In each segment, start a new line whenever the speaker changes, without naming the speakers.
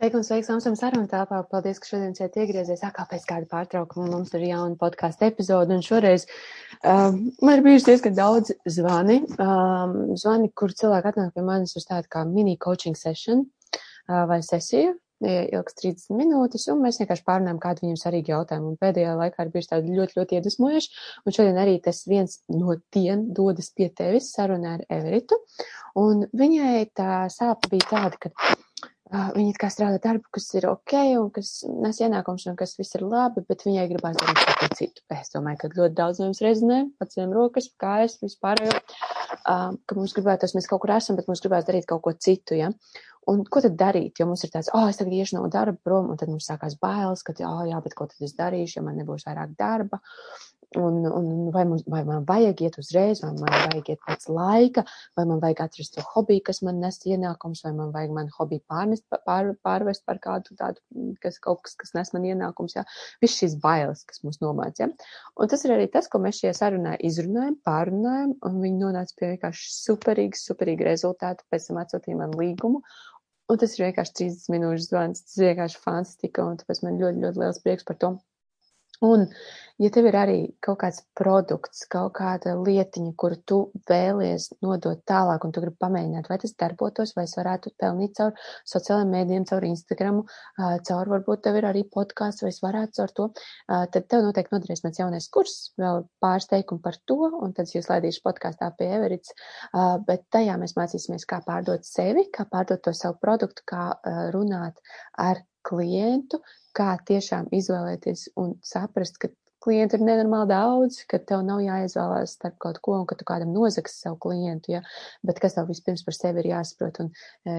Sveiki un sveiks Amsterdam sarunu telpā. Paldies, ka šodien šeit iegriezies. Atkal pēc kāda pārtraukuma mums ir jauna podkāstu epizode. Un šoreiz um, man ir bijuši diezgan daudz zvani. Um, zvani, kur cilvēki atnāk pie manis uz tādu kā mini coaching session uh, vai sesiju. Ilgs 30 minūtes, un mēs vienkārši pārunājam kādu viņam svarīgu jautājumu. Un pēdējā laikā ir bijuši tādi ļoti, ļoti iedvesmojuši. Un šodien arī tas viens no tiem dodas pie tevis sarunā ar Everitu. Un viņai tā sāpe bija tāda, ka Viņa kā strādā darbu, kas ir ok, un kas nes ienākums, un kas viss ir labi, bet viņai gribās darīt kaut ko citu. Es domāju, ka ļoti daudz no jums rezinē, paciem rokas, kājas, vispārējo, ka mums gribētos, mēs kaut kur esam, bet mums gribās darīt kaut ko citu, ja. Un ko tad darīt? Jo mums ir tāds, oh, es tagad iešu no darba prom, un tad mums sākās bailes, ka, oh, jā, bet ko tad es darīšu, ja man nebūs vairāk darba. Un, un vai, mums, vai man vajag iet uzreiz, vai man vajag iet pēc laika, vai man vajag atrast to hobiju, kas man nes ienākums, vai man vajag man hobiju pārnest, pār, pārvest par kādu tādu, kas kaut kas, kas nes man ienākums, jā. Viss šīs bailes, kas mūs nomāc, jā. Un tas ir arī tas, ko mēs šajā sarunā izrunājam, pārunājam, un viņi nonāca pie vienkārši superīgas, superīga rezultāta, pēc tam atsūtīja man līgumu. Un tas ir vienkārši 30 minūšu zvans, tas ir vienkārši fantastika, un tāpēc man ļoti, ļoti liels prieks par to. Un ja tev ir arī kaut kāds produkts, kaut kāda lietiņa, kuru tu vēlies nodot tālāk, un tu gribi pamēģināt, vai tas darbotos, vai es varētu pelnīt caur sociālajiem mēdījiem, caur Instagramu, caur varbūt tev ir arī podkāsts, vai es varētu caur to, tad tev noteikti noderēs mans jaunais kurs, vēl pāris teikumu par to, un tad jūs laidīšu podkāstā pie Everits, bet tajā mēs mācīsimies, kā pārdot sevi, kā pārdot to savu produktu, kā runāt ar klientu, kā tiešām izvēlēties un saprast, ka klientu ir nenormāli daudz, ka tev nav jāizvēlās starp kaut ko un ka tu kādam nozagsi savu klientu, ja, bet kas tev vispirms par sevi ir jāsaprot un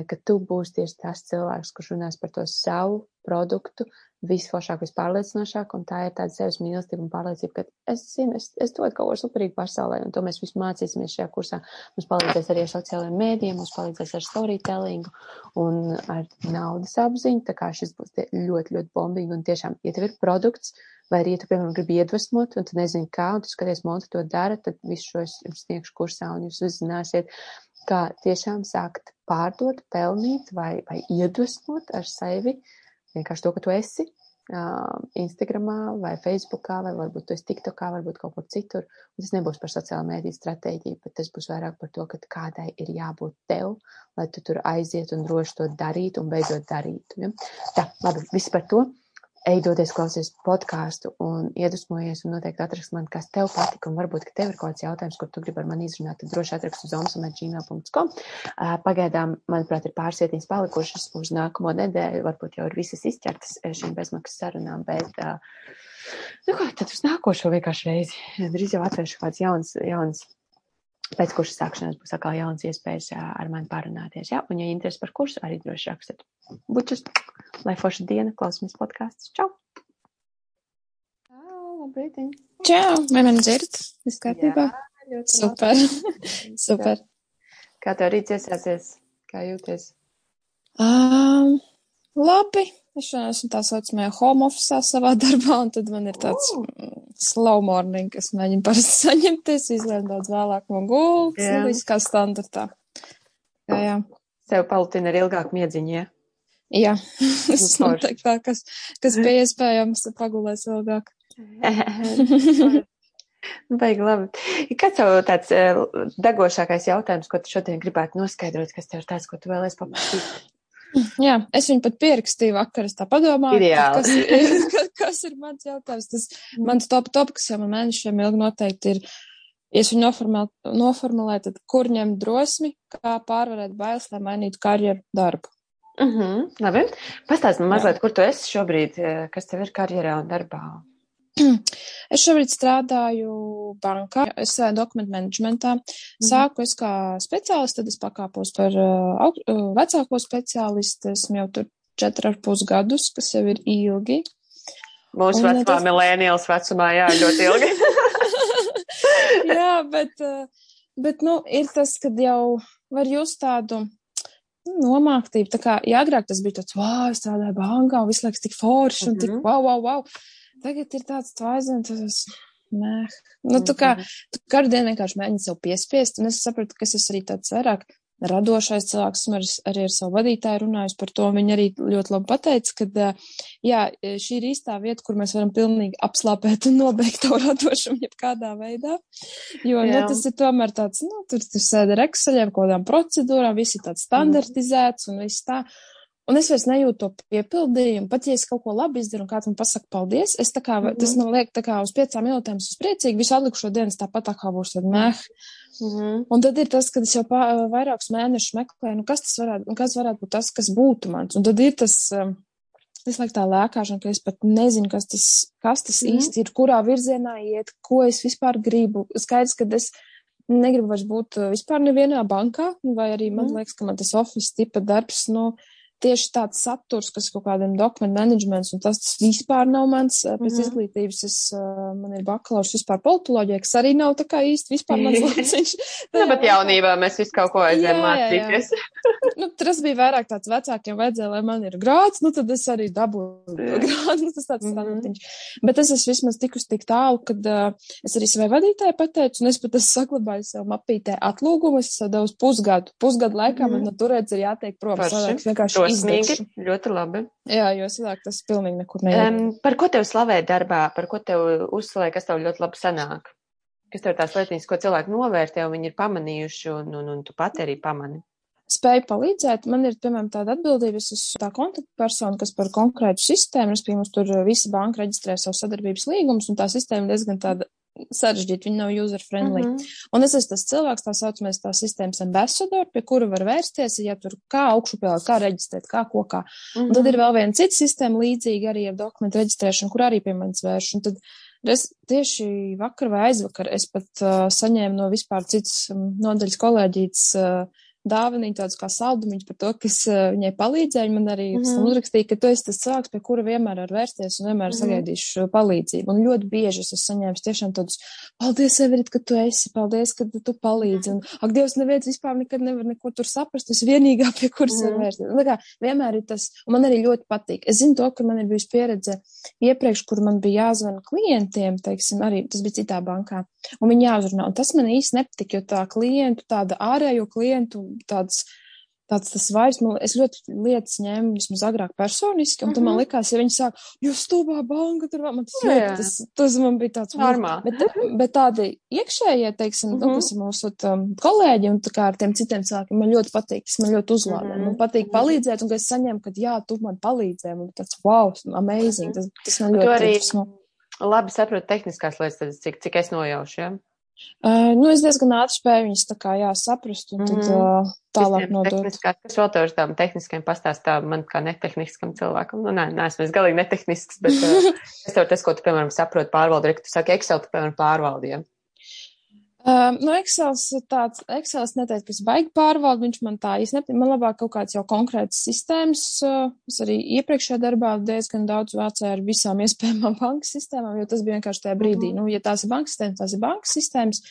ka tu būsi tieši tas cilvēks, kurš runās par to savu produktu visforšāk, vispārliecinošāk, un tā ir tāda sevis mīlestība un pārliecība, ka es zinu, es, es dodu kaut ko superīgu pasaulē, un to mēs visu mācīsimies šajā kursā. Mums palīdzēs arī ar sociālajiem mēdiem, mums palīdzēs ar storytellingu un ar naudas apziņu, tā kā šis būs ļoti, ļoti bombīgi, un tiešām, ja tev ir produkts, vai arī, ja tu, piemēram, gribi iedvesmot, un tu nezini kā, un tu skaties, Monta to dara, tad visu šo es jums sniegšu kursā, un jūs uzzināsiet, kā tiešām sākt pārdot, pelnīt vai, vai iedvesmot ar sevi, vienkārši to, ka tu esi uh, Instagramā vai Facebookā, vai varbūt tu esi TikTokā, varbūt kaut kur citur. Un tas nebūs par sociālo mēdīju stratēģiju, bet tas būs vairāk par to, ka kādai ir jābūt tev, lai tu tur aiziet un droši to darīt un beidzot darīt. Ja? Tā, labi, viss par to ej doties klausies podkāstu un iedvesmojies un noteikti atrast man, kas tev patika un varbūt, ka tev ir kāds jautājums, kur tu gribi ar mani izrunāt, tad droši atrakst uz omsam.gmail.com. Pagaidām, manuprāt, ir pāris vietiņas palikušas uz nākamo nedēļu, varbūt jau ir visas izķertas šīm bezmaksas sarunām, bet, nu kā, tad uz nākošo vienkārši reizi. Drīz jau atvēršu kāds jauns, jauns pēc kursa sākšanas būs atkal jauns iespējas ar mani parunāties. Jā, un, ja interesi par kursu, arī droši rakstiet. Bučus, lai forša diena, klausamies podkāstus. Čau! Labrīt!
Čau! Vai man dzird? Viss kārtībā? Super! Super!
Kā tev rīts iesācies? Kā jūties?
Um, labi! Es šodien esmu tā saucamajā home office savā darbā, un tad man ir tāds uh. Slow morning, kas mēģina parasti saņemties, izlēm daudz vēlāk no gultas, yeah. viss kā standartā. Jā, jā.
Tev palutina ir ilgāk miedziņa, ja?
Jā, es nu, noteikti tā, kas, kas bija iespējams pagulēs ilgāk.
Baigi labi. Kāds tev tāds uh, degošākais jautājums, ko tu šodien gribētu noskaidrot, kas tev ir tāds, ko tu vēlēsi paprasīt?
Jā, es viņu pat pierakstīju vakar, es tā padomāju, kas, kas, kas ir mans jautājums. Tas mans top top, kas jau man mēnešiem ilgi noteikti ir, ja es viņu noformulēju, tad kur ņemt drosmi, kā pārvarēt bailes, lai mainītu karjeru darbu.
Mhm, uh -huh, labi. Pastāst man mazliet, kur tu esi šobrīd, eh, kas tev ir karjerā un darbā?
Es šobrīd strādāju bankā, es strādāju dokumentu menedžmentā. Mhm. Sāku es kā speciālists, tad es pakāpos par uh, vecāko speciālistu. Esmu jau tur četri ar pus gadus, kas jau ir ilgi.
Mūsu vecumā, tas... milēnijals vecumā, jā, ļoti ilgi.
jā, bet, uh, bet, nu, ir tas, kad jau var just tādu nomāktību. Tā kā, ja agrāk tas bija tāds, wow, es strādāju bankā, visu laiku tik forši, un tik, mhm. wow, wow, wow Tagad ir tāds tvaizins, tas meh. Nu, tu kā, mhm. tu kādu dienu vienkārši mēģini sev piespiest, un es sapratu, ka es esmu arī tāds vairāk radošais cilvēks, esmu arī, ar savu vadītāju runājis par to, viņa arī ļoti labi pateica, ka, jā, šī ir īstā vieta, kur mēs varam pilnīgi apslāpēt un nobeigt to radošumu jebkādā veidā, jo, nu, jā. nu, tas ir tomēr tāds, nu, tur tu sēdi ar Exceliem, kaut kādām procedūrām, viss ir tāds standartizēts un viss tā. Un es vairs nejūtu to piepildījumu. Pat ja es kaut ko labi izdaru un kāds man pasaka paldies, es tā kā, mm -hmm. tas man liek tā kā uz piecām minūtēm es priecīgi, visu atlikušo dienas tāpat tā kā būs tad meh. Mm -hmm. Un tad ir tas, kad es jau pā, vairākus mēnešus meklēju, nu kas tas varētu, kas varētu būt tas, kas būtu mans. Un tad ir tas, es laiku tā lēkāšana, ka es pat nezinu, kas tas, kas tas mm -hmm. īsti ir, kurā virzienā iet, ko es vispār gribu. Skaidrs, ka es negribu vairs būt vispār nevienā bankā, vai arī man mm -hmm. liekas, ka man tas office tipa darbs, nu, no, tieši tāds saturs, kas kaut kādiem dokumentu menedžments, un tas, tas vispār nav mans, pēc mm -hmm. izglītības, es, man ir bakalaurs vispār politoloģija, kas arī nav tā kā īsti vispār mans lauciņš.
nu, bet jaunībā mēs visu kaut ko aizējām mācīties.
nu, tas bija vairāk tāds vecākiem vajadzēja, lai man ir grāds, nu, tad es arī dabūju grādu, nu, tas tāds mm -hmm. standartiņš. Bet es esmu vismaz tikus tik tālu, kad uh, es arī savai vadītāji pateicu, un es pat esmu saglabājis sev mapītē atlūgumu, es esmu devusi pusgadu. Pusgadu laikā mm -hmm. man no turēts ir jātiek prom. Savāk vienkārši
Drosmīgi, ļoti labi.
Jā, jo cilvēki tas pilnīgi nekur neiet. Um,
par ko tev slavē darbā, par ko tev uzslavē, kas tev ļoti labi sanāk? Kas tev tās lietiņas, ko cilvēki novērtē un viņi ir pamanījuši un, un, un tu pati arī pamani?
Spēju palīdzēt, man ir, piemēram, tāda atbildība, es esmu tā kontaktpersona, kas par konkrētu sistēmu, respektīvi, mums tur visa banka reģistrē savu sadarbības līgumus, un tā sistēma diezgan tāda sarežģīti, viņi nav user-friendly. Mm -hmm. Un es esmu tas cilvēks, tā saucamais tā sistēmas ambassador, pie kura var vērsties, ja tur kā augšupielāt, kā reģistrēt, kā ko kā. Mm -hmm. Un tad ir mhm. vēl viena cita sistēma līdzīga arī ar dokumentu reģistrēšanu, kur arī pie manis vērš. Un tad es tieši vakar vai aizvakar es pat uh, saņēmu no vispār citas um, nodaļas kolēģītes uh, dāvaniņu, tādus kā saldumiņus par to, kas uh, viņai palīdzēja. Man arī mm -hmm. uzrakstīja, ka tu esi tas cilvēks, pie kura vienmēr var vērsties un vienmēr mm -hmm. sagaidīšu palīdzību. Un ļoti bieži es esmu saņēmis tiešām tādus, paldies, Everit, ka tu esi, paldies, ka tu palīdzi. Un, ak, Dievs, neviens vispār nekad nevar neko tur saprast, tas vienīgā, pie kuras mm -hmm. var mhm. vērsties. Un, kā, vienmēr ir tas, un man arī ļoti patīk. Es zinu to, ka man ir bijusi pieredze iepriekš, kur man bija jāzvana klientiem, teiksim, arī tas bija citā bankā, un viņi jāuzrunā. Un tas man īsti nepatika, jo tā klientu, tāda ārējo klientu tāds, tāds tas vairs, man, es ļoti lietas ņēmu vismaz agrāk personiski, un mm -hmm. tad man mhm. likās, ja viņi sāk, jūs stūbā banka, tur man tas, jā, jā. tas, tas man bija tāds
normāli.
Bet, bet tādi iekšējie, teiksim, mm -hmm. nu, kas ir mūsu um, kolēģi un tā kā ar tiem citiem cilvēkiem, man ļoti patīk, tas man ļoti uzlādā. Mm -hmm. Man patīk mhm. palīdzēt, un ka es saņemu, ka jā, tu man palīdzēji, man tāds wow, amazing, tas, tas man ļoti
patīk. Labi saprotu tehniskās lietas, tad cik, cik es nojaušu, jā? Ja?
Uh, nu, es diezgan ātri spēju viņus tā kā jāsaprast un tad uh, tālāk nodot.
Kas vēl tev ar tām tehniskajām pastāstā man kā netehniskam cilvēkam? Nu, nē, neesmu es galīgi netehnisks, bet uh, es tev tas, ko tu, piemēram, saproti pārvaldi, ka tu saki Excel, tu, piemēram, pārvaldiem.
Um, nu, Excels ir tāds, Excels neteikt, kas baigi pārvalda, viņš man tā īsti nepatīk. Man labāk kaut kāds jau konkrēts sistēmas. Uh, es arī iepriekšējā darbā diezgan daudz vācēju ar visām iespējamām bankas sistēmām, jo tas bija vienkārši tajā brīdī. Mm -hmm. Nu, ja tās ir bankas sistēmas, tās ir bankas sistēmas.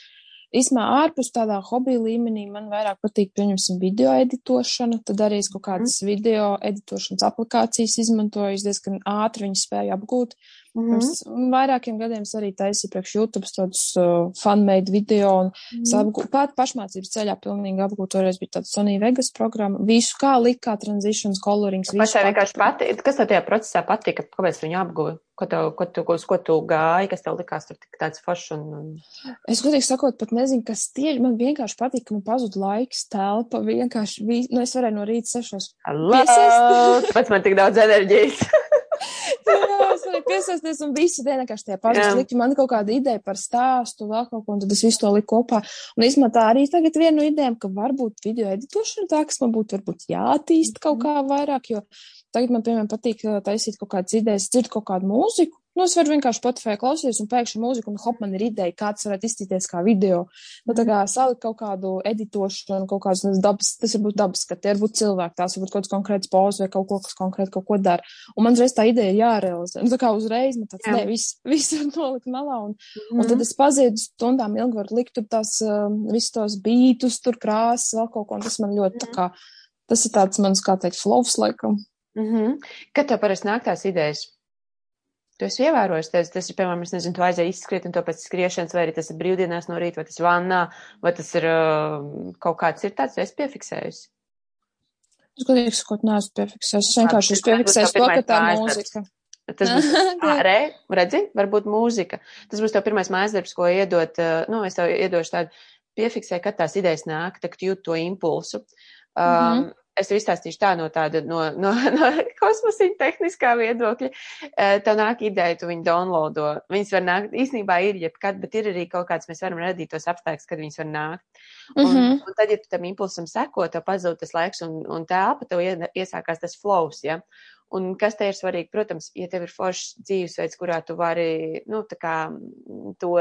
Īsmā ārpus tādā hobija līmenī man vairāk patīk, pieņemsim, video editošana, tad arī es kaut kādas mm. video editošanas aplikācijas izmantoju, es diezgan ātri viņas spēju apgūt. Mm -hmm. Pirms vairākiem gadiem es arī taisīju priekš YouTube tādus uh, fanmade video un mm -hmm. apgū, pat pašmācības ceļā pilnīgi apgūtu. Toreiz bija tāda Sony Vegas programma. Visu kā likā transitions, colorings.
Pašai vienkārši patīk. Kas tev tajā procesā patika? Kāpēc viņu apgūvi? Ko tev, ko tu, uz ko tu gāji, kas tev likās tur tik tāds foršs un, un...
Es godīgi sakot, pat nezinu, kas tieši man vienkārši patīk, ka man pazud laiks, telpa, vienkārši, vi... nu, es varēju no rīta sešos.
Pats man tik daudz enerģijas.
Jā, es varēju piesaisties un visu dienu vienkārši tie likt. Man kaut kāda ideja par stāstu, vēl kaut ko, un tad es visu to liku kopā. Un īstenībā tā arī tagad viena no idejām, ka varbūt video editošana tā, kas man būtu varbūt jātīst kaut kā vairāk, jo tagad man, piemēram, patīk taisīt kaut kādas idejas, dzird kaut kādu mūziku, Nu, es varu vienkārši Spotify klausīties un pēkšņi mūziku, un hop, man ir ideja, kāds varētu izstīties kā video. Nu, tā kā salikt kaut kādu editošanu, kaut kādas dabas, tas var būt dabas, ka tie var būt cilvēki, tās var būt kaut kāds konkrēts pozs vai kaut ko, kas konkrēti kaut ko dara. Un man reiz tā ideja ir jārealizē. Nu, tā kā uzreiz man tāds, Jā. ne, viss, viss var nolikt malā, un, mm -hmm. un tad mhm. es pazīdu stundām ilgi varu likt tur tās, um, visus tos bītus, tur krāsas, vēl kaut ko, un tas man ļoti mm -hmm. tā kā, tas ir tāds mans, kā teikt, flows laikam.
Mm -hmm. Kad tev parasti nāk tās idejas? Tu esi ievērojis, tas, tas ir, piemēram, es nezinu, tu aizēji izskriet un to pēc skriešanas, vai arī tas ir brīvdienās no rīta, vai tas vannā, vai tas ir kaut kāds ir tāds, esi piefiksējusi.
Es godīgi sakot, neesmu piefiksējis. Es vienkārši esmu piefiksējis to, ka tā mūzika.
Tas būs ārē, redzi, varbūt mūzika. Tas būs tev pirmais mājasdarbs, ko iedot, nu, es tev iedošu tādu piefiksē, kad tās idejas nāk, tad jūt to impulsu. Um, mm -hmm es tev izstāstīšu tā no tāda, no, no, no kosmosiņa tehniskā viedokļa. Tev nāk ideja, tu viņu downloado. Viņas var nākt, īstenībā ir jebkad, bet ir arī kaut kāds, mēs varam radīt tos apstākļus, kad viņas var nākt. Un, mm -hmm. un tad, ja tu tam impulsam seko, tev pazūd tas laiks un, un telpa, tev iesākās tas flows, ja. Un kas te ir svarīgi? Protams, ja tev ir foršs dzīvesveids, kurā tu vari, nu, tā kā to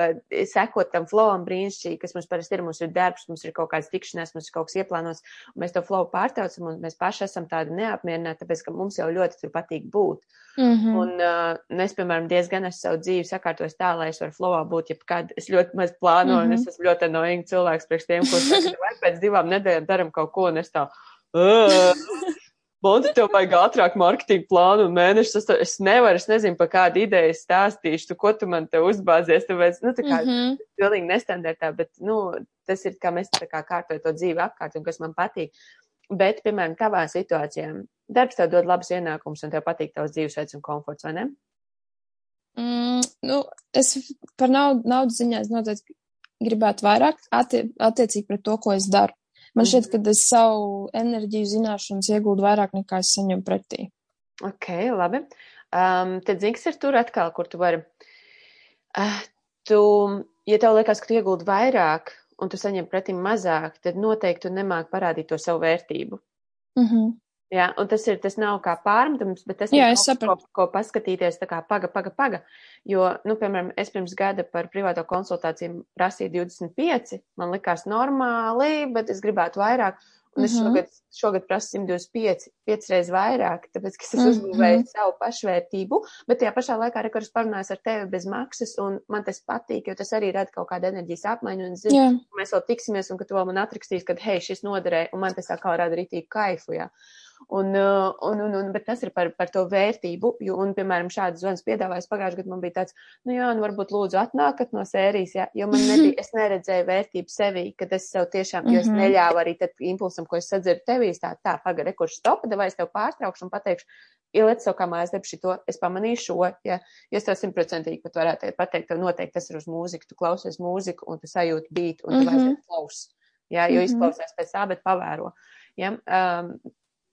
sekot tam flowam brīnišķīgi, kas mums parasti ir, mums ir darbs, mums ir kaut kāds tikšanās, mums ir kaut kas ieplānos, un mēs to flow pārtaucam, un mēs paši esam tādi neapmierināti, tāpēc, ka mums jau ļoti tur patīk būt. Mm -hmm. Un uh, es, piemēram, diezgan esmu savu dzīvi sakārtojis tā, lai es varu flowā būt jebkad. Es ļoti maz plānoju, mm -hmm. un es esmu ļoti annoying cilvēks priekš tiem, kurus pēc divām nedēļām daram kaut ko, un es tā. Uh, Monti, tev vajag ātrāk mārketinga plānu un mēnešus. Es, es nevaru, es nezinu, par kādu ideju stāstīšu, tu, ko tu man te uzbāzies. Tāpēc, nu, tā kā mm -hmm. pilnīgi nestandartā, bet, nu, tas ir, kā mēs tā kā kārtoju to dzīvi apkārt un kas man patīk. Bet, piemēram, tavā situācijā darbs tev dod labus ienākumus un tev patīk tavs dzīvesveids un komforts, vai ne?
Mm, nu, es par naudu, naudas ziņā es noteikti gribētu vairāk attie, attiecīgi pret to, ko es daru. Man šķiet, ka es savu enerģiju, zināšanas iegūdu vairāk nekā es saņemu pretī.
Ok, labi. Um, tad zini, kas ir tur atkal, kur tu vari. Uh, tu, ja tev liekas, ka tu iegūdi vairāk un tu saņem pretī mazāk, tad noteikti tu nemāk parādīt to savu vērtību.
Mm -hmm.
Jā, un tas ir, tas nav kā pārmetums, bet tas
Jā,
ir
kaut,
ko, ko paskatīties, tā kā paga, paga, paga. Jo, nu, piemēram, es pirms gada par privāto konsultāciju prasīju 25, man likās normāli, bet es gribētu vairāk. Un es mm -hmm. šogad, šogad prasu 125, 5 reizes vairāk, tāpēc, ka es mm -hmm. uzbūvēju savu pašvērtību, bet tajā pašā laikā rekurs parunājas ar tevi bez maksas, un man tas patīk, jo tas arī rada kaut kādu enerģijas apmaiņu, un zinu, yeah. mēs vēl tiksimies, un ka tu vēl man atrakstīs, ka, hei, šis noderēja, un man tas kā rada rītīgi kaifu, jā. Un, uh, un, un, un, bet tas ir par, par to vērtību, jo, un, piemēram, šādas zvanas piedāvājas pagājušajā gadā man bija tāds, nu jā, nu varbūt lūdzu atnākat no sērijas, jā, jo man nebija, es neredzēju vērtību sevī, kad es sev tiešām, jo es mhm. neļāvu arī tad impulsam, ko es sadzirdu tevīs, tā, tā, pagari, kurš stopa, vai es tev pārtraukšu un pateikšu, ieliec savu kā mājas darbu šito, es pamanīju šo, ja, ja es tev simtprocentīgi pat varētu pateikt, tev noteikti tas ir uz mūziku, tu klausies mūziku un tu sajūti bīt un tu mm -hmm. vairs klaus, ja, jo mm -hmm. izklausās pēc tā, bet pavēro. Ja, um,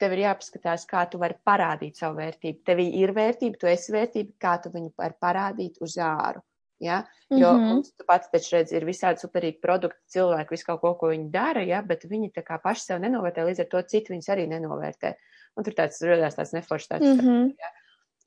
tev ir jāpaskatās, kā tu vari parādīt savu vērtību. Tev ir vērtība, tu esi vērtība, kā tu viņu vari parādīt uz āru. Ja? Jo mm -hmm. tu pats taču redz, ir visādi superīgi produkti, cilvēki, visu kaut ko, ko viņi dara, ja? bet viņi tā kā paši sev nenovērtē, līdz ar to citi viņus arī nenovērtē. Un tur tāds rodās tāds neforšs tāds, mm -hmm. ja?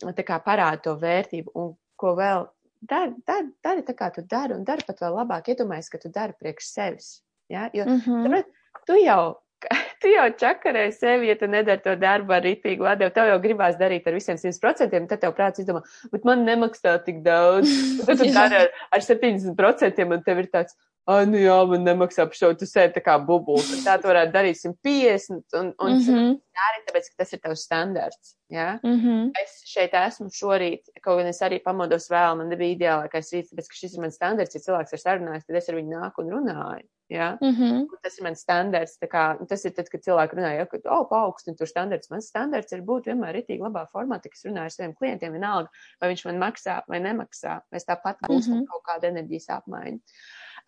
Un tā kā parāda to vērtību un ko vēl dari, dari, dari tā kā tu dari un dari pat vēl labāk, iedomājies, ka tu dari priekš sevis. Ja? Jo, mm -hmm. tāpēc, tu jau tu jau čakarē sevi, ja tu nedari to darbu ar rītīgu ladevu. Tev jau gribās darīt ar visiem 100%, tad tev prāts izdomā, bet man nemaksā tik daudz. Tad tu dari ar, ar 70% un tev ir tāds, ah, nu jā, man nemaksā par šo, tu sēdi tā kā bubulis. Tā tu varētu darīt 150 un, un mm -hmm. dari, tāpēc, ka tas ir tavs standarts. Ja?
Mm -hmm.
Es šeit esmu šorīt, kaut gan es arī pamodos vēl, man nebija ideālākais rīts, tāpēc, ka šis ir mans standarts, ja cilvēks ir sarunājis, tad es ar viņu nāku un runāju. Ja?
Mm -hmm.
Tas ir mans standarts. Kā, tas ir tad, kad cilvēki runā, ja, ka, oh, paaugstina tur standarts. Mans standarts ir būt vienmēr ritīgi labā formātā, kas runā ar saviem klientiem, vienalga, vai viņš man maksā vai nemaksā. Mēs tāpat būsim mm -hmm. kaut kāda enerģijas apmaiņa.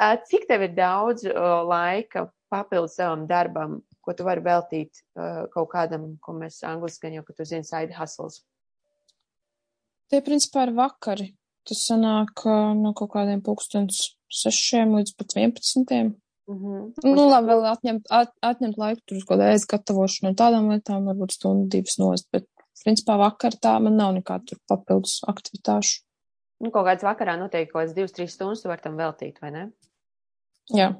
Uh, cik tev ir daudz uh, laika papildus savam darbam, ko tu vari veltīt uh, kaut kādam, ko mēs angliski jau, ka tu zini, side hustles?
Tie principā ir vakari. Tas sanāk no kaut kādiem pulkstens 6 līdz pat
11. Mhm.
Nu, labi, vēl atņemt, at, atņemt laiku tur uz kaut kādu aizgatavošanu un tādām lietām, varbūt stundu divas nost, bet, principā, vakar tā man nav nekāda tur papildus aktivitāšu.
Nu, kaut kāds vakarā noteikti kaut kāds divas, trīs stundas var tam veltīt, vai ne?
Jā.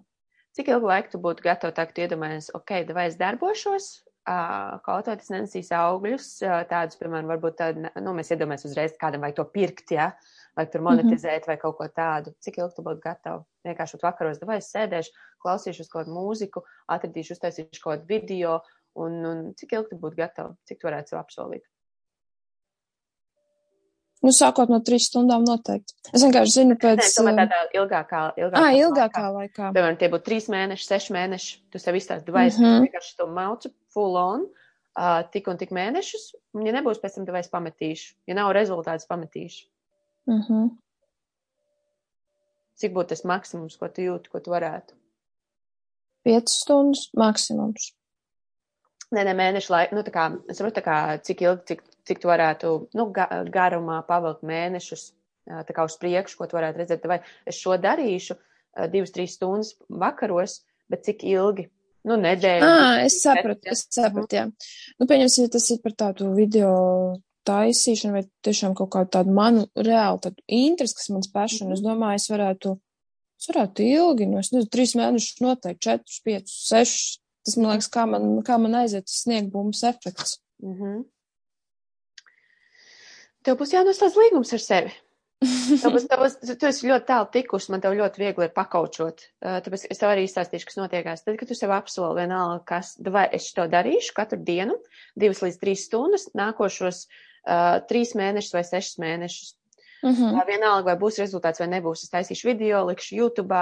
Cik ilgu laiku tu būtu gatava tā, ka tu iedomājies, ok, vai es darbošos, kaut vai tas nesīs augļus, tādus, piemēram, varbūt tādu, nu, mēs iedomājamies uzreiz kādam vai to pirkt, ja, vai tur mhm. monetizēt mm -hmm. vai kaut ko tādu. Cik ilgi tu būtu gatava? Vienkārši vakaros, vai es sēdēšu, klausīšos kaut kādu mūziku, atradīšu, uztaisīšu kaut kādu video, un, un cik ilgi tu būtu gatava? Cik tu varētu sev apsolīt?
Nu, sākot no trīs stundām noteikti. Es vienkārši zinu pēc.
Nē, tomēr tādā ilgākā, ilgākā,
ah, ilgākā laikā. laikā.
Piemēram, tie būtu trīs mēneši, seši mēneši. Tu sev izstāsti, vai es mm -hmm. vienkārši to maucu full on, uh, tik un tik mēnešus. Un, ja nebūs pēc tam, tad es pametīšu. Ja nav rezultāts, pametīšu.
Mm -hmm.
Cik būtu tas maksimums, ko tu jūti, ko tu varētu?
Piecas stundas maksimums.
Nē, nē, mēnešu laikā, nu, kā, es saprotu, kā, cik ilgi, cik cik tu varētu nu, ga garumā pavilkt mēnešus, tā kā uz priekšu, ko tu varētu redzēt, vai es šo darīšu divas, trīs stundas vakaros, bet cik ilgi? Nu, nedēļa.
Ah, es sapratu, es sapratu, jā. Nu, pieņemsim, ja tas ir par tādu video taisīšanu vai tiešām kaut kādu tādu manu reāli tādu interesi, kas mans mm -hmm. es domāju, es varētu, es varētu ilgi, nu, es nezinu, trīs mēnešus noteikti, četrus, piecus, sešus. Tas, man liekas, kā man, kā man aiziet sniegbumbas efekts.
Mm -hmm. Tev būs jānoslēdz līgums ar sevi. Tāpēc, tāpēc, tu esi ļoti tālu tikusi, man tev ļoti viegli ir pakaučot. Tāpēc es tev arī izstāstīšu, kas notiekās. Tad, kad tu sev apsoli vienalga, kas, vai es to darīšu katru dienu, divas līdz trīs stundas, nākošos uh, trīs mēnešus vai sešus mēnešus. -huh. uh, vienalga, vai būs rezultāts vai nebūs. Es taisīšu video, likšu YouTube,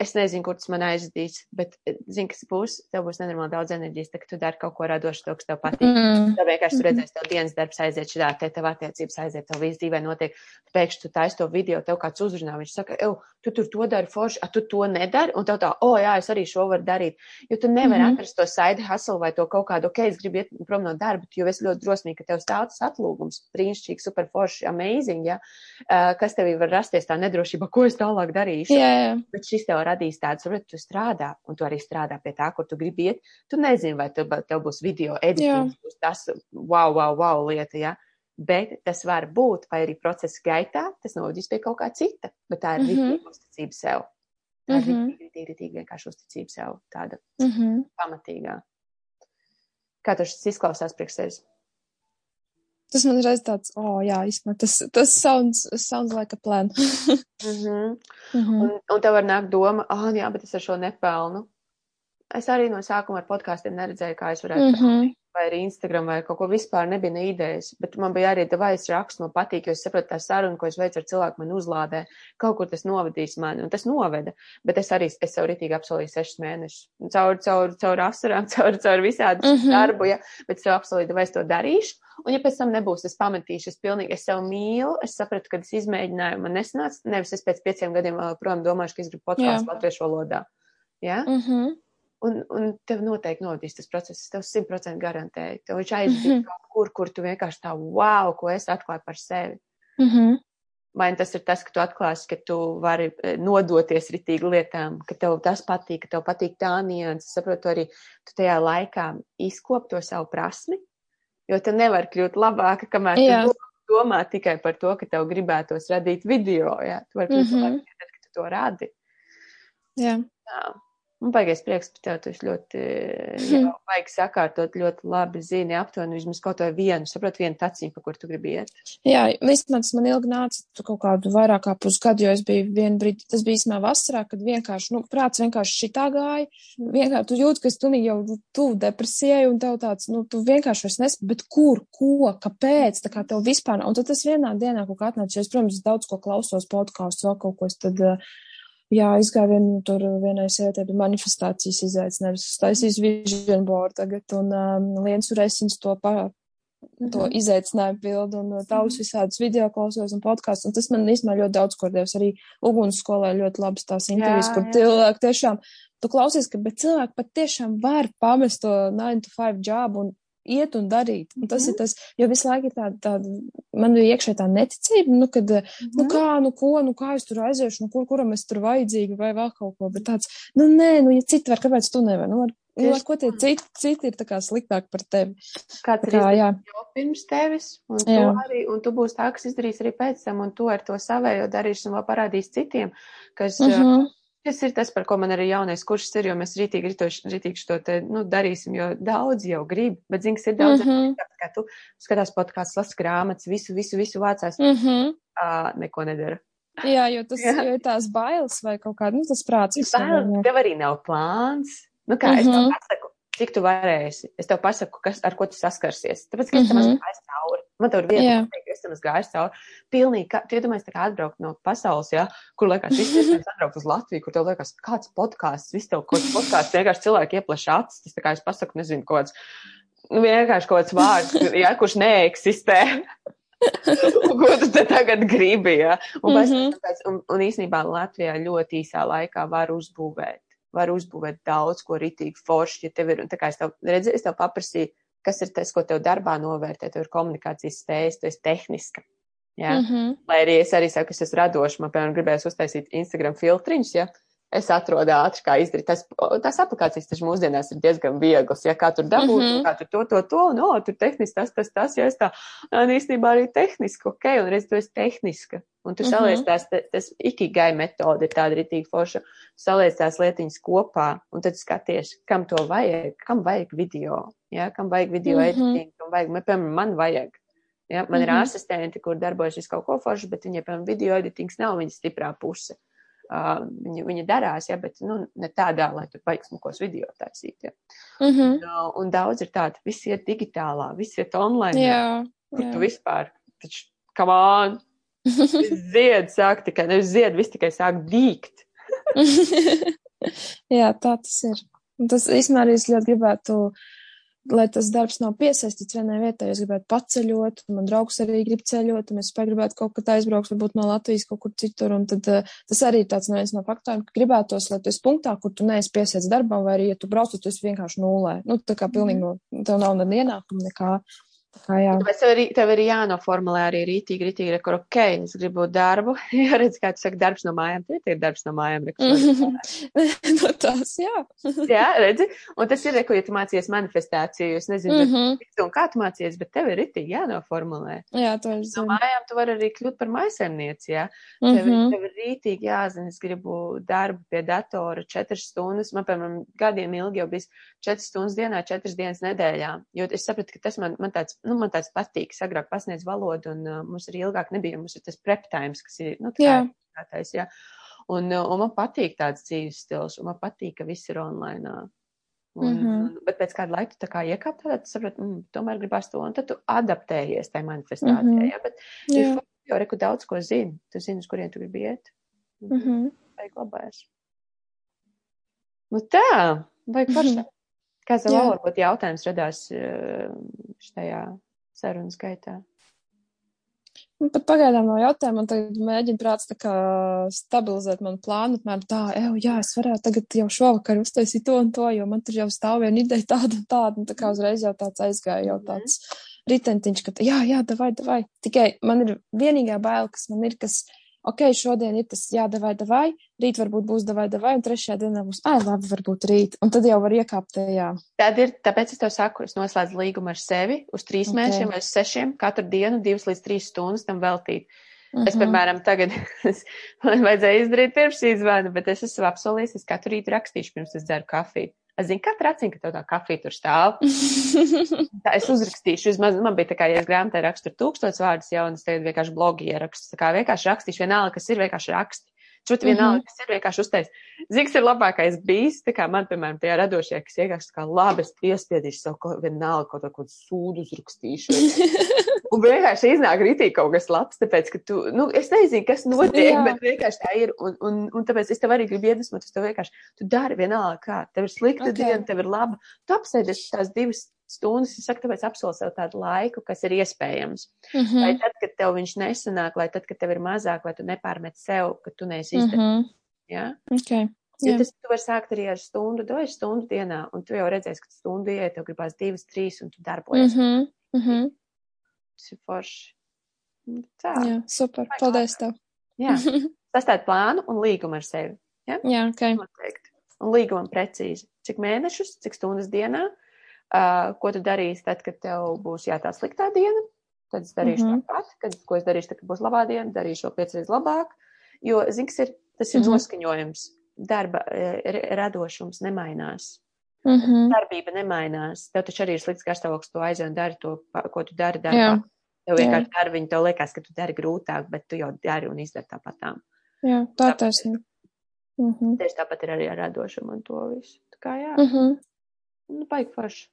Es nezinu, kur tas man aizdīs, bet eh, zinu, kas būs. Tev būs nenormāli daudz enerģijas, ka tu dari kaut ko radošu, to, kas tev patīk. Mm. Tev vienkārši tu redzēsi, tev dienas darbs aiziet šādā, te tev attiecības aiziet, tev viss dzīvē notiek. Pēkšņi tu taisi to video, tev kāds uzrunā, viņš saka, ev, tu tur to dari forši, a tu to nedari, un tev tā, o, oh, jā, es arī šo varu darīt. Jo tu nevari mm atrast to side hustle vai to kaut kādu, ok, es gribu iet prom no darba, jo es ļoti drosmīgi, ka tev stāv tas atlūgums, brīnišķīgi, super forši, amazing, ja, uh, kas tev var rasties tā nedrošība, ko es tālāk darīšu.
Jā.
Bet šis tev radīs tādu, varbūt tu strādā, un tu arī strādā pie tā, kur tu gribi iet. Tu nezini, vai tev, tev būs video editings, būs tas wow, wow, wow lieta, ja. Bet tas var būt, vai arī procesa gaitā, tas novadīs pie kaut kā cita, bet tā ir mm -hmm. rītīga uzticība sev. Tā ir mm -hmm. rītīga, rītīga vienkārši uzticība sev, tāda mm -hmm. pamatīgā. Kā tas izklausās priekš sevis?
Tas man reiz tāds, oh, jā, īstenībā tas, tas sounds, sounds like a plan.
mm -hmm. Mm -hmm. Un, un tev var nākt doma, ah, oh, jā, bet es ar šo nepelnu. Es arī no sākuma ar podkāstiem neredzēju, kā es varētu mm -hmm vai arī Instagram vai kaut ko vispār nebija ne idejas, bet man bija arī devais raksts, man patīk, jo es sapratu tā sarunu, ko es veicu ar cilvēku, man uzlādē, kaut kur tas novadīs mani, un tas noveda, bet es arī, es sev ritīgi apsolīju sešas mēnešus, caur, caur, caur asarām, caur, caur visādu mm -hmm. darbu, ja, bet es sev apsolīju, vai es to darīšu, un ja pēc tam nebūs, es pametīšu, es pilnīgi, es sev mīlu, es sapratu, ka es izmēģināju, man nesanāca, nevis es pēc pieciem gadiem vēl projām domāšu, ka es gribu podkāstu latviešu valodā. Ja?
Mm -hmm.
Un, un tev noteikti novadīs tas process, es tev simtprocentīgi garantēju. Tev viņš aizies mm -hmm. kaut kur, kur tu vienkārši tā, wow, ko es atklāju par sevi.
Mm -hmm.
Vai tas ir tas, ka tu atklāsi, ka tu vari e, nodoties ritīgi lietām, ka tev tas patīk, ka tev patīk tā nianses. Saprotu, arī tu tajā laikā izkop to savu prasmi, jo tu nevari kļūt labāka, kamēr
jā.
tu domā tikai par to, ka tev gribētos radīt video, jā. Tu vari kļūt mm -hmm. labāka, tad, kad tu to radi.
Jā.
jā. Man baigais prieks par tevi, tu esi ļoti, jā, baigi sakārtot, ļoti labi zini aptuveni vismaz kaut vai vienu, saprot, vienu taciņu, pa kur tu gribi iet.
Jā, vismaz man ilgi nāca kaut kādu vairāk kā pusgadu, jo es biju vienu brīdi, tas bija īstenībā vasarā, kad vienkārši, nu, prāts vienkārši šitā gāja, vienkārši tu jūti, ka es tu jau tu depresijai un tev tāds, nu, tu vienkārši vairs nespēj, bet kur, ko, kāpēc, tā kā tev vispār nav. Un tad tas vienā dienā kaut kā atnāca, jo es, protams, daudz ko klausos podkāstus, vēl kaut ko, es tad. Uh, jā, izgāju vienu tur vienai sievietei bija manifestācijas izaicinājums, taisīs vision board tagad, un um, Liens Uresins to pa, to mhm. izaicinājumu pildu, un uh, tavus visādus video klausos un podkāstus, un tas man īstenībā ļoti daudz ko devis. Arī uguns skolē ļoti labas tās intervijas, kur cilvēki tiešām, tu klausies, ka, bet cilvēki pat tiešām var pamest to 9 to 5 jobu un iet un darīt. Un tas mm. ir tas, jo visu laiku ir tāda, tāda man bija iekšē tā neticība, nu, kad, mm. nu kā, nu ko, nu kā es tur aiziešu, nu kur, kuram es tur vajadzīgi vai vēl kaut ko, bet tāds, nu nē, nu ja citi var, kāpēc tu nevari? Nu, ar, nu, ar ko tie citi, citi ir tā kā sliktāk par tevi?
Kāds ir jau pirms tevis, un tu, arī, un tu būsi tā, kas izdarīs arī pēc tam, un tu ar to savējo darīšanu vēl parādīs citiem, kas. Mm -hmm. Tas ir tas, par ko man arī jaunais kurs ir, jo mēs rītīgi, rītoši, rītīgi šo te, nu, darīsim, jo daudz jau grib, bet zini, kas ir daudz, mm -hmm. kā tu skatās podkāsts, las grāmatas, visu, visu, visu vācās,
mm -hmm.
uh, neko nedara.
Jā, jo tas jā. Jo ir tās bailes vai kaut kāda, nu, tas prāts.
Bailes, tev arī nav plāns. Nu, kā mm -hmm. es tev mhm. pasaku, cik tu varēsi. Es tev pasaku, kas, ar ko tu saskarsies. Tāpēc, ka es tam esmu mhm. Man tur vieta, yeah. es tam esmu gājis cauri. Pilnīgi, kā, tu iedomājies, kā atbraukt no pasaules, jā, kur liekas, viss iespējams atbraukt uz Latviju, kur tev liekas, kāds podkāsts, viss tev kaut kāds podkāsts, vienkārši cilvēki iepleš acis, tas tā kā es pasaku, nezinu, kaut kāds, nu vienkārši kaut kāds vārds, jā, kurš neeksistē. ko tu tagad gribi, jā? Un, mm -hmm. pēc, un, un īsnībā Latvijā ļoti īsā laikā var uzbūvēt, var uzbūvēt daudz ko ritīgi forši, ja tev ir, un tā kā es tev redzēju, es tev paprasīju, kas ir tas, ko tev darbā novērtē, tev ir komunikācijas spējas, tu esi tehniska. Ja? Mm -hmm. Lai arī es arī saku, ka es esmu radošs, man, piemēram, gribēs uztaisīt Instagram filtriņus, ja es atrodu ātri, kā izdarīt. Tas, tās aplikācijas taču mūsdienās ir diezgan vieglas, ja kā tur dabūt, mm -hmm. kā tur to, to, to, no, tur tehniski tas, tas, tas, ja es tā, un īstenībā arī tehniski, ok, un redz, tu esi tehniska. Un tu mm -hmm. saliec tās, tas ikigai metode tāda ritīgi forša, saliec tās lietiņas kopā, un tad skaties, kam to vajag, kam vajag video ja, kam vajag video mm -hmm. editing, kam vajag, man, piemēram, man vajag. Ja, man mm -hmm. ir mhm. asistenti, kur darbojas visu kaut ko foršu, bet viņai, piemēram, video editings nav viņa stiprā puse. Uh, viņa, viņa darās, ja, bet nu, ne tādā, lai tur baigs smukos video taisīt. Ja. Mm -hmm. un, un daudz ir tāda, viss iet digitālā, viss iet online.
Jā,
kur jā. tu vispār, taču, come on, zied sāk tikai, nevis zied, viss tikai sāk dīkt.
jā, tā tas ir. Un tas īstenībā arī es ļoti gribētu lai tas darbs nav piesaistīts vienai vietai, es gribētu paceļot, un man draugs arī grib ceļot, un es gribētu kaut kad aizbraukt, varbūt no Latvijas kaut kur citur, un tad uh, tas arī ir tāds no viens no faktoriem, ka gribētos, lai tu esi punktā, kur tu neesi piesaists darbam, vai arī, ja tu brauc, tu esi vienkārši nulē. Nu, tā kā pilnīgi no, tev nav ne ienākuma nekā.
Kā, jā. Tāpēc tev ir, tev ir jānoformulē arī rītīgi, rītīgi, rekur, ok, es gribu darbu. Jā, redz, kā tu saki, darbs no mājām, tie ir darbs no mājām.
no tās, jā.
jā, redzi, un tas ir, rekur, ja tu mācies manifestāciju, es nezinu, mm -hmm. bet, un kā tu mācies, bet tev ir rītīgi jānoformulē.
Jā, to
es zinu. No mājām tu vari arī kļūt par maisaimnieci, jā. Mm -hmm. tev, tev ir rītīgi jāzina, es gribu darbu pie datora četras stundas, man, piemēram, gadiem ilgi jau bijis četras stundas dienā, četras dienas nedēļā, jo es sapratu, ka tas man, man tāds nu, man tāds patīk, agrāk pasniedzu valodu, un uh, mums arī ilgāk nebija, mums ir tas prep times, kas ir, nu, tā jā. kā tais, jā. Un, uh, un man patīk tāds dzīves stils, un man patīk, ka viss ir online. Un, mm -hmm. Bet pēc kāda laika tu tā kā iekāp tādā, tu saproti, mm, tomēr gribās to, un tad tu adaptējies tai manifestācijai, mm -hmm. jā, bet jā. jau reku daudz ko zini, tu zini, uz kurien tu gribi iet.
Mm -hmm.
Vajag labājas. Nu tā, vajag forši. Mm -hmm. Kāds vēl varbūt jautājums radās eh, šajā sarunas gaitā?
Man pat pagaidām nav jautājumu, un tagad mēģinu prāts tā kā stabilizēt manu plānu, apmēram tā, ev, jā, es varētu tagad jau šovakar uztaisīt to un to, jo man tur jau stāv viena ideja tāda un tāda, un tā kā uzreiz jau tāds aizgāja, jau mhm. tāds ritentiņš, ka jā, jā, davai, davai. Tikai man ir vienīgā baila, kas man ir, kas ok, šodien ir tas jādavai, davai, rīt varbūt būs davai, davai, un trešajā dienā būs, ai, labi, varbūt rīt, un tad jau var iekāpt tajā.
Tad ir, tāpēc es tev saku, es noslēdzu līgumu ar sevi uz trīs okay. mēnešiem vai uz sešiem, katru dienu divas līdz trīs stundas tam veltīt. Mm -hmm. Es, mhm. piemēram, tagad man vajadzēja izdarīt pirms šī zvana, bet es esmu apsolījis, es katru rītu rakstīšu pirms es dzeru kafiju. Es zinu, katra acīm, ka tev tā kafija tur stāv. tā es uzrakstīšu, vismaz man bija tā kā, ja es grāmatā rakstu tūkstots vārdus jau, un es tagad vienkārši blogi ierakstu. Tā kā vienkārši rakstīšu vienalga, kas ir vienkārši raksti. Čut vienalga, mm -hmm. kas ir vienkārši uztais. Ziks ir labākais bijis, tā kā man, piemēram, tajā radošajā, kas vienkārši kā labi, es piespiedīšu savu ko, vienalga kaut ko sūdu uzrakstīšu. Un vienkārši iznāk rītīgi kaut kas labs, tāpēc, ka tu, nu, es nezinu, kas notiek, Jā. bet vienkārši tā ir. Un, un, un tāpēc es tev arī gribu iedvesmot, es tev vienkārši, tu dari vienalga kā, tev ir slikta okay. diena, tev ir laba. Tu apsēdies tās divas stundas, es saku, tāpēc apsolu sev tādu laiku, kas ir iespējams. Mm -hmm. Lai tad, kad tev viņš nesanāk, lai tad, kad tev ir mazāk, lai tu nepārmet sev, ka tu neesi izdarījis. Mm -hmm.
Ja? Okay.
Jo tas tu vari sākt arī ar stundu, doju stundu dienā, un tu jau redzēsi, ka stundu iet, tev gribās divas, trīs, un tu darbojies.
Mm -hmm. Mm -hmm
tas ir forši. Nu, tā.
Jā, super. Vai Paldies tev.
Jā. Sastād plānu un līgumu ar sevi. Ja?
Jā, ok.
Noteikti. Un līgumam precīzi. Cik mēnešus, cik stundas dienā, uh, ko tu darīsi tad, kad tev būs jā, tā sliktā diena. Tad es darīšu mm -hmm. tāpat, kad, ko es darīšu, tad, kad būs labā diena, darīšu vēl piecreiz labāk. Jo, zini, kas ir, tas ir mm -hmm. noskaņojums. Darba radošums nemainās.
Mm -hmm.
Darbība nemainās. Tev taču arī ir slikts garstāvoklis, tu aizej un dari to, ko tu dari darbā. Tev vienkārši dari viņu, tev liekas, ka tu dari grūtāk, bet tu jau dari un izdari tāpatām.
Jā, tā taisnība. Mm -hmm.
Tieši tāpat ir arī ar radošumu un to visu. Tā kā jā.
Mm -hmm.
Nu, baigi forši.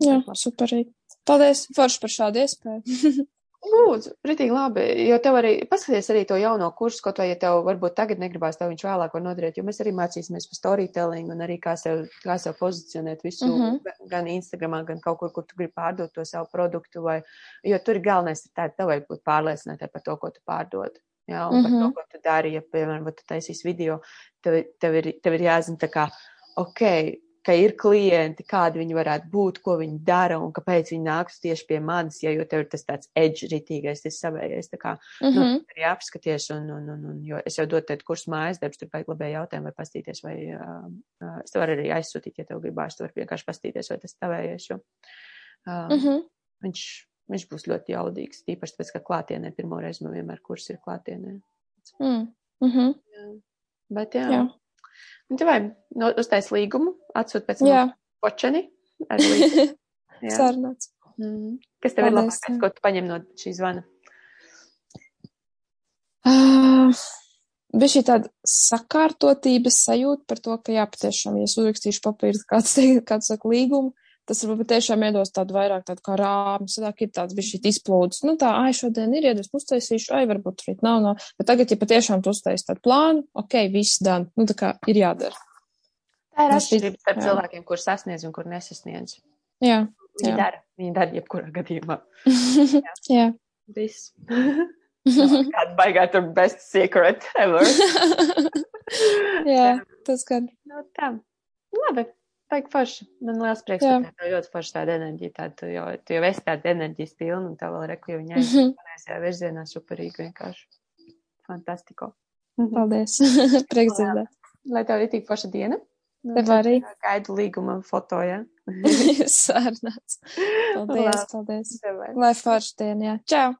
Jā, superīgi. Paldies, forši par šādu iespēju.
Lūdzu, ritīgi labi, jo tev arī, paskaties arī to jauno kursu, kaut vai, ja tev varbūt tagad negribās, tev viņš vēlāk var noderēt, jo mēs arī mācīsimies par storytelling un arī kā sev, kā sev pozicionēt visu, mm -hmm. gan Instagramā, gan kaut kur, kur tu gribi pārdot to savu produktu, vai, jo tur galvenais ir tā, tev vajag būt pārliecinātai par to, ko tu pārdod. Jā, un mm -hmm. par to, mhm. ko tu dari, ja, piemēram, tu taisīs video, tev, tev, ir, tev ir jāzina tā kā, ok, ka ir klienti, kādi viņi varētu būt, ko viņi dara un kāpēc viņi nāks tieši pie manis, ja jau tev ir tas tāds edge ritīgais, tas savējais, tā kā, mm -hmm. nu, mhm. arī apskaties un, un, un, un, jo es jau dotu teikt kurs mājas darbs, tur vajag labēji jautājumu vai pastīties, vai, uh, uh, es tev varu arī aizsūtīt, ja tev gribās, tu vari vienkārši pastīties, vai tas tavējais, jo, uh, mm -hmm. viņš, viņš būs ļoti jaudīgs, tīpaši tāpēc, ka klātienē pirmo reizi man vienmēr kurs ir klātienē.
Mm -hmm.
jā. Bet jā. jā. Un tu vai no, uztais līgumu, atsūt pēc tam počeni.
Sarunāts.
Mm. Kas tev Paldies, ir labākais, ko tu paņem no šī zvana?
Uh, bija šī tāda sakārtotības sajūta par to, ka jā, patiešām, ja es uzrakstīšu papīru, kāds, kāds saka līgumu, tas varbūt tiešām iedos tādu vairāk tādu kā rāmu, sadāk ir tāds šī izplūdes, nu tā, ai, šodien ir iedus, uztaisīšu, ai, varbūt rīt nav, nav, bet tagad, ja patiešām tu uztaisi tādu plānu, ok, viss dan, nu tā kā ir jādara.
Tā ir atšķirība starp cilvēkiem, kur sasniedz un kur nesasniedz.
Jā.
Viņi jā. dara, viņi dara jebkurā gadījumā.
jā. jā.
Viss. Kāda baigā tur best secret ever.
jā, tas gan.
No, nu, tā. Labi. Baigi forši. Man liels prieks, Jā. ka tev ļoti forši tāda enerģija, tāda, tu jau, tu jau esi tāda enerģijas pilna, un tev vēl reku, jo viņa -hmm. pareizajā virzienā superīgi vienkārši. Fantastiko.
Paldies. prieks dzirdēt.
Lai tev ir tik forša diena.
Nu, tev arī.
Gaidu līguma foto, jā.
Sārnāts. Paldies, paldies. Lai forša diena, jā. Čau.